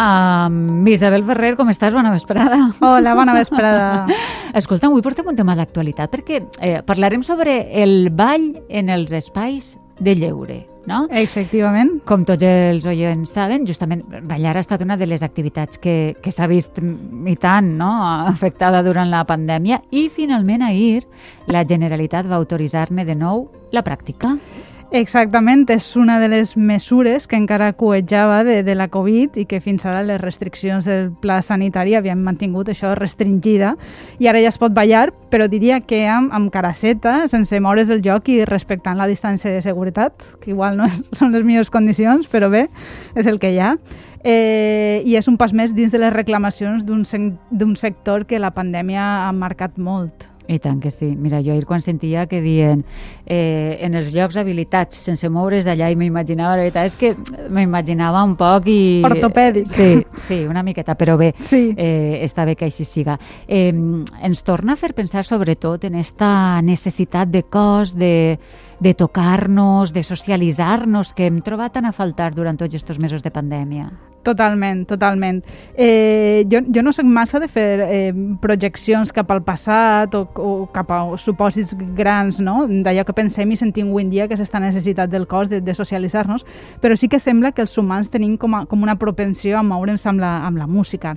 amb Isabel Ferrer. Com estàs? Bona vesprada. Hola, bona vesprada. Escolta, avui portem un tema d'actualitat perquè eh, parlarem sobre el ball en els espais de lleure. No? Efectivament. Com tots els oients saben, justament ballar ha estat una de les activitats que, que s'ha vist i tant no? afectada durant la pandèmia i finalment ahir la Generalitat va autoritzar-ne de nou la pràctica. Exactament, és una de les mesures que encara coetjava de, de la Covid i que fins ara les restriccions del pla sanitari havien mantingut això restringida i ara ja es pot ballar, però diria que amb, amb caraceta, sense moure's del joc i respectant la distància de seguretat, que igual no és, són les millors condicions, però bé, és el que hi ha. Eh, I és un pas més dins de les reclamacions d'un sector que la pandèmia ha marcat molt. I tant que sí. Mira, jo ahir quan sentia que diuen eh, en els llocs habilitats sense moure's d'allà i m'imaginava, la veritat és que m'imaginava un poc i... Ortopèdic. Sí, sí, una miqueta, però bé, sí. eh, està bé que així siga. Eh, ens torna a fer pensar sobretot en esta necessitat de cos, de, de tocar-nos, de socialitzar-nos, que hem trobat tan a faltar durant tots aquests mesos de pandèmia. Totalment, totalment. Eh, jo, jo no soc massa de fer eh, projeccions cap al passat o, o cap a supòsits grans, no? d'allò que pensem i sentim avui dia que és aquesta necessitat del cos de, de socialitzar-nos, però sí que sembla que els humans tenim com, a, com una propensió a moure'ns amb la, amb la música.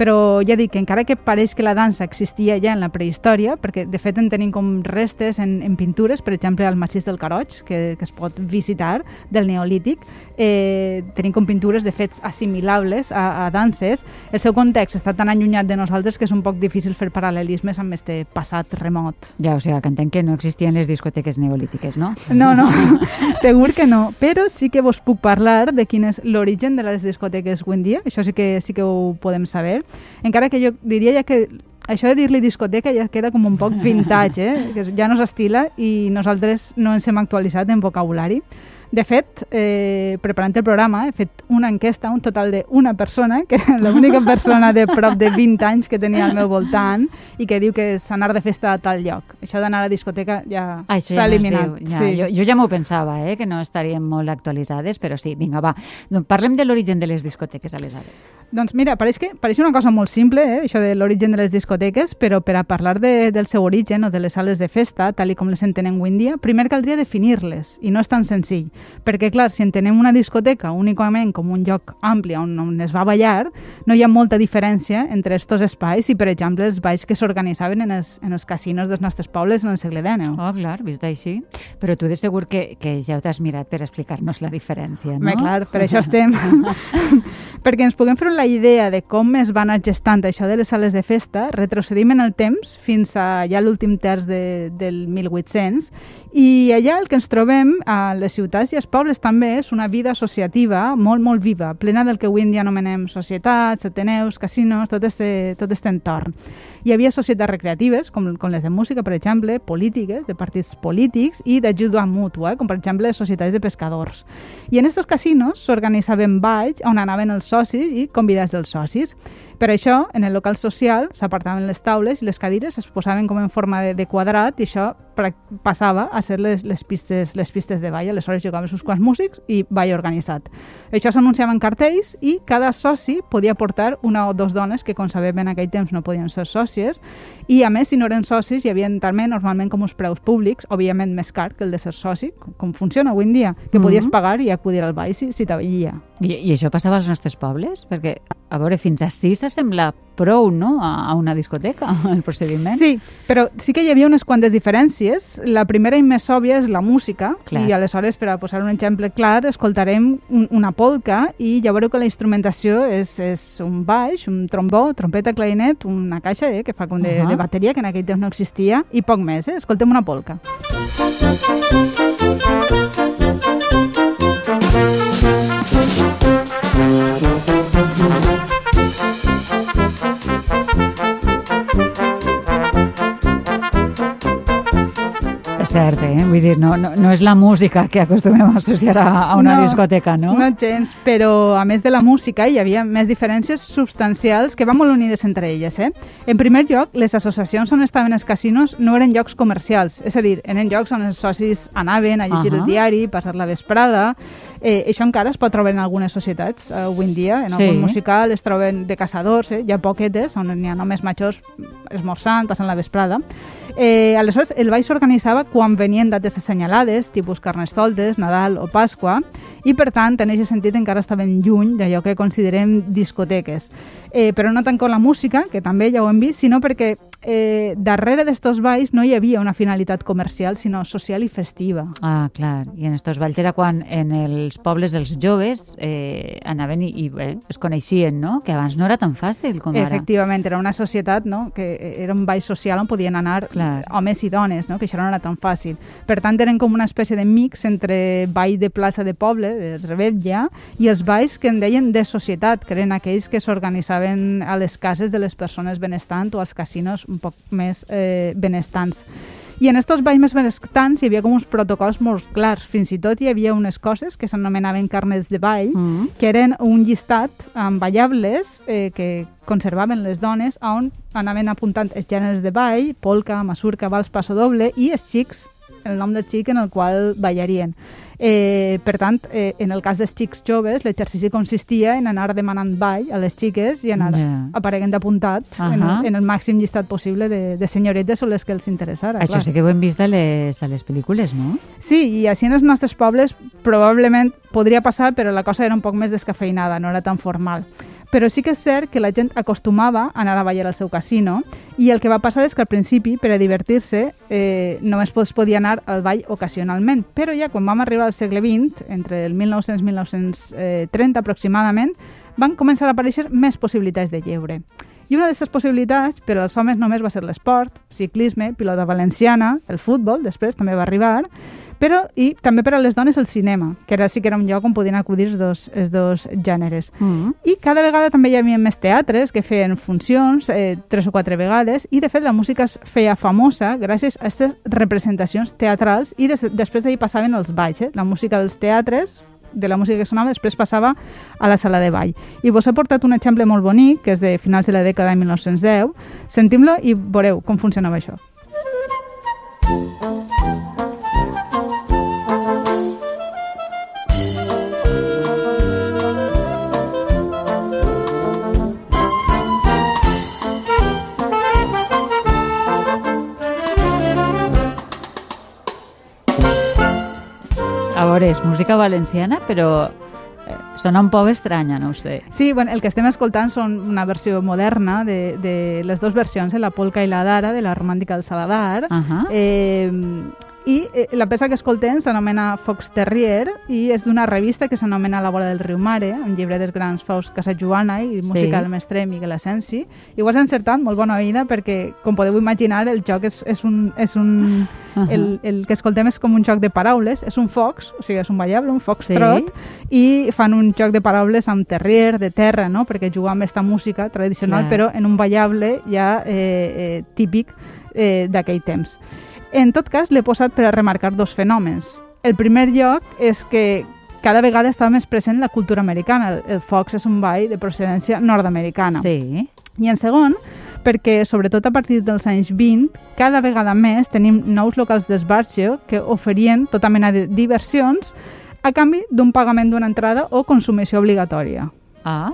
Però ja dic encara que pareix que la dansa existia ja en la prehistòria, perquè de fet en tenim com restes en, en pintures, per exemple al massís del Caroig, que, que es pot visitar, del Neolític, eh, tenim com pintures de fets assimilables assimilables a, a danses, el seu context està tan allunyat de nosaltres que és un poc difícil fer paral·lelismes amb este passat remot. Ja, o sigui, que entenc que no existien les discoteques neolítiques, no? No, no, segur que no, però sí que vos puc parlar de quin és l'origen de les discoteques avui en dia, això sí que, sí que ho podem saber, encara que jo diria ja que això de dir-li discoteca ja queda com un poc vintage, eh? que ja no s'estila i nosaltres no ens hem actualitzat en vocabulari. De fet, eh, preparant el programa, he fet una enquesta, un total d'una persona, que era l'única persona de prop de 20 anys que tenia al meu voltant i que diu que és anar de festa a tal lloc. Això d'anar a la discoteca ja s'ha eliminat. No ja, sí. jo, jo ja m'ho pensava, eh, que no estaríem molt actualitzades, però sí, vinga, va. Doncs parlem de l'origen de les discoteques, aleshores. Doncs mira, pareix, que, pareix una cosa molt simple, eh, això de l'origen de les discoteques, però per a parlar de, del seu origen o de les sales de festa, tal i com les entenem avui en dia, primer caldria definir-les, i no és tan senzill. Perquè, clar, si entenem una discoteca únicament com un lloc ampli on, on es va ballar, no hi ha molta diferència entre aquests espais i, per exemple, els balls que s'organitzaven en, els, en els casinos dels nostres pobles en el segle XIX. Oh, clar, vist així. Però tu de segur que, que ja t'has mirat per explicar-nos la diferència, no? Bé, clar, per això estem. perquè ens puguem fer la idea de com es va anar gestant això de les sales de festa, retrocedim en el temps fins a ja l'últim terç de, del 1800 i allà el que ens trobem a les ciutats i als pobles també és una vida associativa molt, molt viva, plena del que avui en dia anomenem societats, ateneus, casinos, tot este, tot este entorn. Hi havia societats recreatives, com, com les de música, per exemple, polítiques, de partits polítics i d'ajuda mútua, com per exemple les societats de pescadors. I en aquests casinos s'organitzaven balls on anaven els socis i convidats dels socis. Per això, en el local social s'apartaven les taules i les cadires es posaven com en forma de, de quadrat i això passava a ser les, les, pistes, les pistes de ball. Aleshores jugaven uns quants músics i ball organitzat. Això s'anunciava en cartells i cada soci podia portar una o dos dones que, com sabem, en aquell temps no podien ser sòcies i, a més, si no eren socis, hi havia també normalment com uns preus públics, òbviament més car que el de ser soci, com funciona avui en dia, que podies mm -hmm. pagar i acudir al ball si, si t'avellia. I, I això passava als nostres pobles? Perquè, a veure, fins a sis s'assembla prou, no?, a, una discoteca, el procediment. Sí, però sí que hi havia unes quantes diferències. La primera i més òbvia és la música, clar. i aleshores, per a posar un exemple clar, escoltarem un, una polca i ja veureu que la instrumentació és, és un baix, un trombó, trompeta, clarinet, una caixa eh, que fa com de, uh -huh. de bateria, que en aquell temps no existia, i poc més, eh? Escoltem una polca. cert, Vull dir, no, no, no és la música que acostumem a associar a, a una no, discoteca, no? No gens, però a més de la música hi havia més diferències substancials que van molt unides entre elles, eh? En primer lloc, les associacions on estaven els casinos no eren llocs comercials, és a dir, eren llocs on els socis anaven a llegir uh -huh. el diari, passar la vesprada, Eh, això encara es pot trobar en algunes societats eh, avui en dia, en Sí. algun musical es troben de caçadors, eh? hi ha poquetes on n'hi ha només majors esmorzant, passant la vesprada. Eh, aleshores, el ball s'organitzava quan venien dates assenyalades, tipus Carnestoltes, Nadal o Pasqua, i per tant, en aquest sentit, encara estaven lluny d'allò que considerem discoteques. Eh, però no tant com la música, que també ja ho hem vist, sinó perquè eh, darrere d'estos balls no hi havia una finalitat comercial, sinó social i festiva. Ah, clar. I en estos balls era quan en els pobles els joves eh, anaven i, i bé, es coneixien, no? Que abans no era tan fàcil com ara. Efectivament, era una societat no? que era un ball social on podien anar Clar. homes i dones, no? que això no era tan fàcil. Per tant, eren com una espècie de mix entre ball de plaça de poble, de rebetlla, i els balls que en deien de societat, que eren aquells que s'organitzaven a les cases de les persones benestants o als casinos un poc més eh, benestants. I en estos balls més benestants hi havia com uns protocols molt clars. Fins i tot hi havia unes coses que s'anomenaven carnets de ball, Mm. que eren un llistat amb ballables eh, que conservaven les dones on anaven apuntant els gèneres de ball, polka, masurca, vals, passo doble i els xics, el nom del xic en el qual ballarien. Eh, per tant, eh, en el cas dels xics joves, l'exercici consistia en anar demanant ball a les xiques i anar Ja. apareguent apuntats en, Ahà. el, en el màxim llistat possible de, de senyoretes o les que els interessara. Això clar. sí que ho hem vist a les, a les pel·lícules, no? Sí, i així en els nostres pobles probablement podria passar, però la cosa era un poc més descafeinada, no era tan formal. Però sí que és cert que la gent acostumava a anar a ballar al seu casino i el que va passar és que al principi, per a divertir-se, eh, només es podia anar al ball ocasionalment. Però ja quan vam arribar al segle XX, entre el 1900 i 1930 aproximadament, van començar a aparèixer més possibilitats de lleure. I una d'aquestes possibilitats per als homes només va ser l'esport, ciclisme, pilota valenciana, el futbol, després també va arribar, però i també per a les dones el cinema, que era sí que era un lloc on podien acudir els dos, els dos gèneres. Mm. I cada vegada també hi havia més teatres que feien funcions eh, tres o quatre vegades i de fet la música es feia famosa gràcies a aquestes representacions teatrals i des, després d'ahir passaven els balls. Eh? La música dels teatres de la música que sonava, després passava a la sala de ball. I vos he portat un exemple molt bonic, que és de finals de la dècada de 1910. Sentim-lo i veureu com funcionava això. A veure, és música valenciana, però eh, sona un poc estranya, no ho sé. Sí, bueno, el que estem escoltant són una versió moderna de, de les dues versions, eh, la polca i la dara, de la romàntica del Saladar. Ahà. Eh, I eh, la peça que escoltem s'anomena Fox Terrier i és d'una revista que s'anomena La bola del riu Mare, un llibre dels grans Faust Casajuana i Sí. música del mestre Miguel Asensi. I ho has encertat, molt bona oïda, perquè, com podeu imaginar, el joc és, és un... És un Ahà. el, el que escoltem és com un joc de paraules, és un fox, o sigui, és un ballable, un foxtrot, Sí. i fan un joc de paraules amb terrier, de terra, no? perquè jugar amb aquesta música tradicional, Clar. però en un ballable ja eh, eh, típic eh, d'aquell temps. En tot cas, l'he posat per a remarcar dos fenòmens. El primer lloc és que cada vegada està més present la cultura americana. El, fox és un ball de procedència nord-americana. Sí. I en segon, perquè sobretot a partir dels anys 20, cada vegada més tenim nous locals d'esbarjo que oferien tota mena de diversions a canvi d'un pagament d'una entrada o consumició obligatòria. Ah,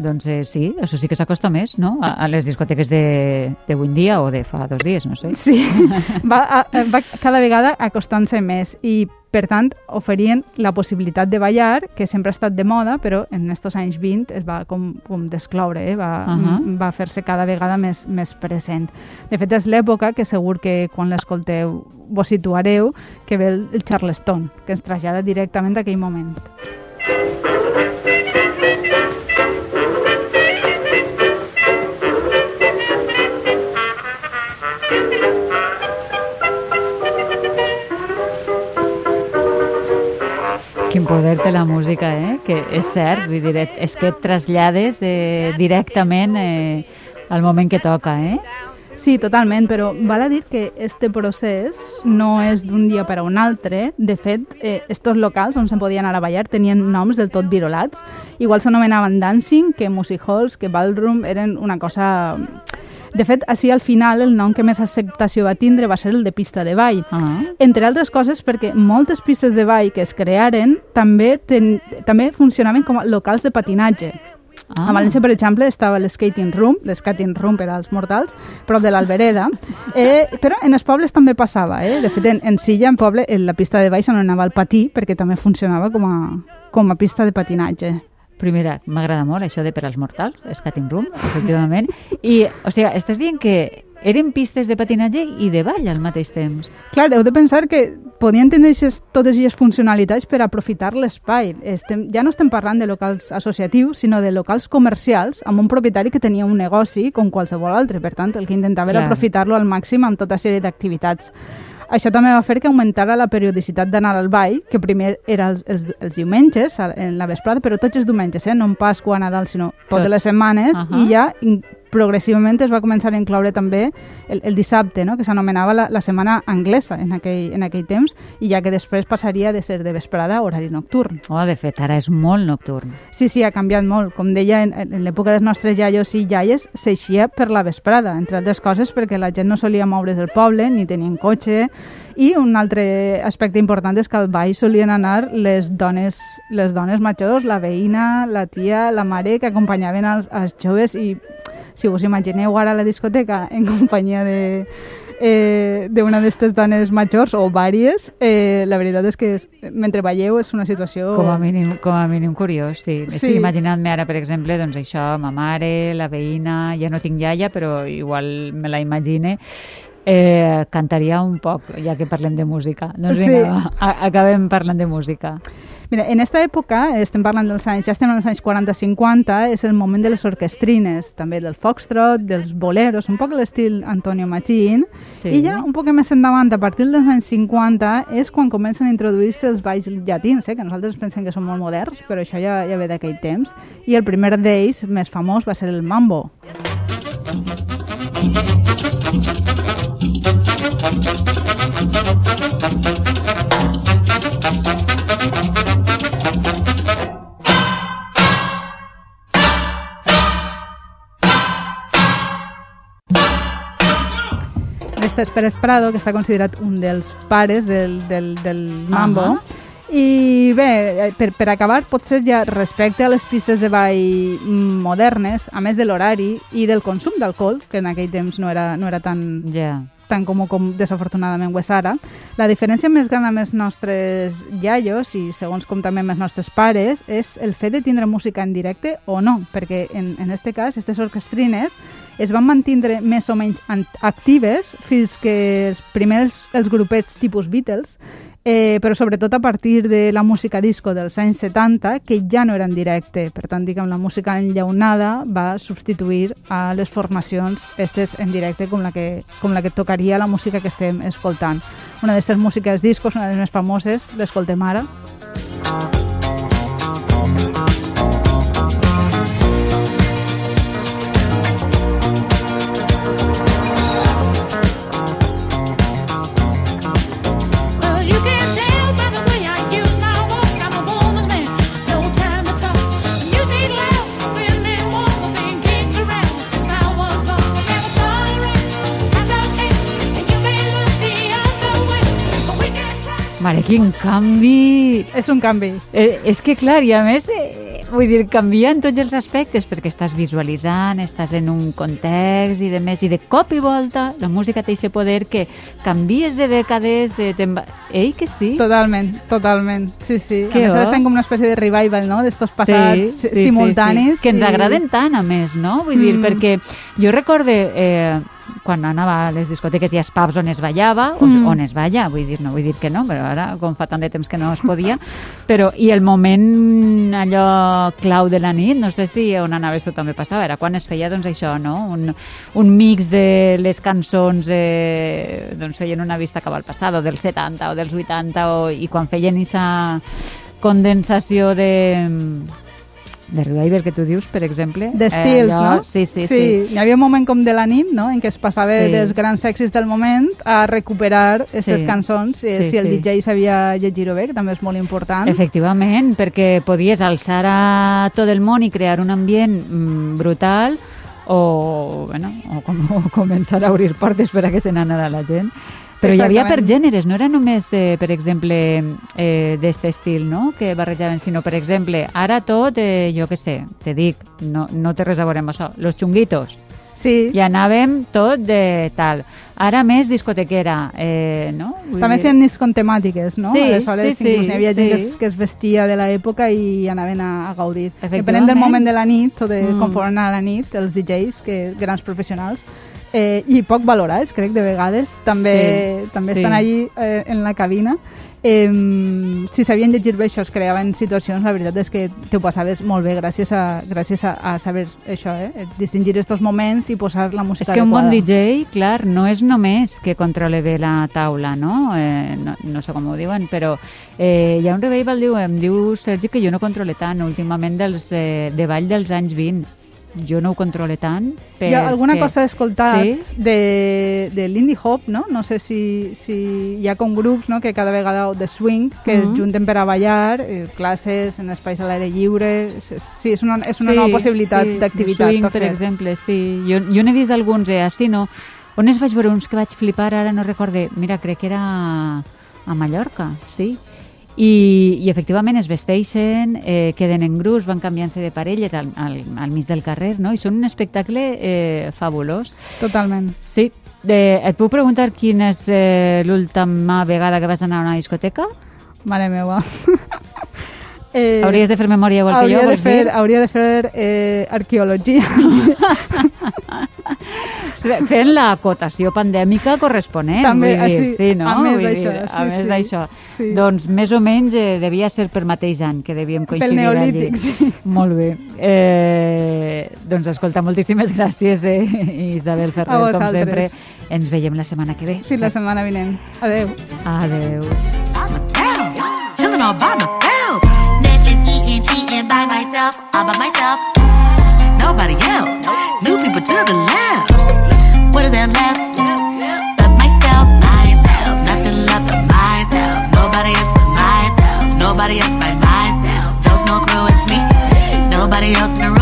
doncs eh, sí, això sí que s'acosta més, no? A, a les discoteques de- d'avui en dia o de fa dos dies, no sé. Sí, va, a, va cada vegada acostant-se més i, per tant, oferien la possibilitat de ballar, que sempre ha estat de moda, però en estos anys 20 es va com, com descloure, eh? va, Ahà. va fer-se cada vegada més, més present. De fet, és l'època que segur que quan l'escolteu vos situareu, que ve el, el Charleston, que ens trasllada directament d'aquell moment. Quin poder té la música, eh? Que és cert, vull dir, és que et trasllades eh, directament eh, al moment que toca, eh? Sí, totalment, però val a dir que este procés no és d'un dia per a un altre. De fet, eh, estos locals on se podia anar a ballar tenien noms del tot virolats. Igual s'anomenaven dancing, que music halls, que ballroom, eren una cosa De fet, així al final el nom que més acceptació va tindre va ser el de pista de ball. Ah. Entre altres coses perquè moltes pistes de ball que es crearen també, ten, també funcionaven com a locals de patinatge. Ah. A València, per exemple, estava l'skating room, l'escating room per als mortals, prop de l'Albereda, eh, però en els pobles també passava. Eh? De fet, en, en Silla, en poble, en la pista de ball s'anomenava el patí, perquè també funcionava com a, com a pista de patinatge. Primera, m'agrada molt això de per als mortals, Skating Room, efectivament. I, o sigui, estàs dient que eren pistes de patinatge i de ball al mateix temps. Clar, heu de pensar que podien tenir eixes, totes aquestes funcionalitats per aprofitar l'espai. Estem, ja no estem parlant de locals associatius, sinó de locals comercials amb un propietari que tenia un negoci com qualsevol altre. Per tant, el que intentava era Clar. aprofitar-lo al màxim amb tota sèrie d'activitats. Això també va fer que augmentara la periodicitat d'anar al ball, que primer era els, els, els diumenges, a- en la vesprada, però tots els diumenges, eh? no en Pasqua, Nadal, sinó totes Tots. les setmanes, Ahà. i ja progressivament es va començar a incloure també el, el dissabte, no? que s'anomenava la, la setmana anglesa en aquell, en aquell temps, i ja que després passaria de ser de vesprada a horari nocturn. Oh, de fet, ara és molt nocturn. Sí, sí, ha canviat molt. Com deia, en, en l'època dels nostres iaios i iaies s'eixia per la vesprada, entre altres coses perquè la gent no solia moure's del poble, ni tenien cotxe, i un altre aspecte important és que al ball solien anar les dones, les dones majors, la veïna, la tia, la mare, que acompanyaven els, els joves i si us imagineu ara a la discoteca en companyia de eh, d'una d'aquestes dones majors o vàries, eh, la veritat és que és, mentre balleu és una situació... Com a mínim, com a mínim curiós, sí. Sí. Estic imaginant-me ara, per exemple, doncs això, ma mare, la veïna, ja no tinc iaia, però igual me la imagine, eh, cantaria un poc, ja que parlem de música. Doncs Sí. vinga, va, a- acabem parlant de música. Mira, en aquesta època, estem parlant dels anys, ja estem els anys 40-50, és el moment de les orquestrines, també del foxtrot, dels boleros, un poc l'estil Antonio Machín, Sí. i ja un poc més endavant, a partir dels anys 50, és quan comencen a introduir-se els balls llatins, eh, que nosaltres pensem que són molt moderns, però això ja, ja ve d'aquell temps, i el primer d'ells, més famós, va ser el mambo. Este és Pérez Prado, que està considerat un dels pares del, del, del mambo. Ahà. I bé, eh, per, per acabar, potser ja respecte a les pistes de ball modernes, a més de l'horari i del consum d'alcohol, que en aquell temps no era, no era tan, Ja. Tan comú com desafortunadament ho és ara, la diferència més gran amb els nostres iaios i segons com també amb els nostres pares és el fet de tindre música en directe o no, perquè en, en este cas, aquestes orquestrines es van mantindre més o menys actives fins que els primers els grupets tipus Beatles Eh, però sobretot a partir de la música disco dels anys 70, que ja no era en directe. Per tant, diguem, la música enllaunada va substituir a les formacions estes en directe com la que, com la que tocaria la música que estem escoltant. Una d'aquestes músiques discos, una de les més famoses, l'escoltem ara. Mare, quin canvi! És un canvi. Eh, és que, clar, i a més, eh, vull dir, canvia en tots els aspectes, perquè estàs visualitzant, estàs en un context i de més, i de cop i volta la música té aquest poder que canvies de dècades, eh, te'n va... Ei, que sí? Totalment, totalment. Sí, sí. Que a més, bo. estem com una espècie de revival, no?, d'estos passats simultanis. que ens i- agraden tant, a més, no? Vull dir, Mm. perquè jo recorde eh, quan anava a les discoteques i als pubs on es ballava, o, Mm. on es balla, vull dir, no vull dir que no, però ara, com fa tant de temps que no es podia, però, i el moment allò clau de la nit, no sé si on anaves tu també passava, era quan es feia, doncs, això, no? Un, un mix de les cançons, eh, doncs, feien una vista cap al passat, o dels 70 o dels 80, o, i quan feien aquesta condensació de de revival que tu dius, per exemple. D'estils, eh, allò- no? Sí, sí, sí. sí. Hi havia un moment com de la nit, no?, en què es passava Sí. dels grans èxits del moment a recuperar aquestes Sí. cançons, eh, Sí, si el sí. DJ sabia llegir-ho bé, que també és molt important. Efectivament, perquè podies alçar a tot el món i crear un ambient mm, brutal o, bueno, o, com, o començar a obrir portes per a que se n'anara la gent. Però hi havia per gèneres, no era només, eh, per exemple, eh, d'este estil, no?, que barrejaven, sinó, per exemple, ara tot, eh, jo què sé, te dic, no, no té res a veure amb això, los xunguitos, Sí, i anàvem tot de tal. Ara més discotequera, eh, no? Vull també dir- feien nits temàtiques, no? Sí, Aleshores, sí, sí, inclús hi havia gent que, sí. es, que es vestia de l'època i anaven a, a gaudir. Depenent del moment de la nit o de Mm. conforme anava la nit, els DJs, que grans professionals, eh, i poc valorats, crec, de vegades, també, Sí, també sí. estan allí eh, en la cabina. Eh, si sabien llegir bé això, es creaven situacions, la veritat és que t'ho passaves molt bé gràcies a, gràcies a, a saber això, eh? distingir estos moments i posar la És música que un bon adequada. DJ, clar, no és només que controle bé la taula, no? Eh, no, no sé com ho diuen, però eh, hi ha un revival, diu, em diu Sergi, que jo no controle tant últimament dels, eh, de ball dels anys 20. Jo no ho controle tant. Hi ha alguna perquè- cosa he escoltat Sí? de, de l'indie hop, no? No sé si, si hi ha com grups no? que cada vegada, o de swing, que Mhm. es junten per a ballar, eh, classes en espais a l'aire lliure... Sí, és una, és una Sí, nova possibilitat sí, d'activitat swing, per per exemple, sí. Jo, jo n'he vist alguns, eh, així, no? On es vaig veure uns que vaig flipar, ara no recorde. Mira, crec que era a Mallorca, sí. I, i efectivament es vesteixen, eh, queden en grups, van canviant-se de parelles al, al, al mig del carrer, no? I són un espectacle eh, fabulós. Totalment. Sí. De, et puc preguntar quina és eh, l'última vegada que vas anar a una discoteca? Mare meva. eh, Hauries de fer memòria igual que jo, de vols fer, dir? hauria de fer eh, arqueologia. Fent la acotació pandèmica corresponent, També, vull dir, així, sí, no? a més d'això, sí, a més sí. d'això. Sí. Doncs més o menys eh, devia ser per mateix any que devíem coincidir neolític, allí. sí. Molt bé. Eh, doncs escolta, moltíssimes gràcies, eh, Isabel Ferrer, A com sempre. Ens veiem la setmana que ve. Fins la setmana vinent. Adeu. Adeu. myself, all by myself. Nobody else. New people to the left. what is there left? But myself, myself, nothing left but myself. Nobody else but myself, nobody else but myself. There's no crew, it's me, nobody else in the room.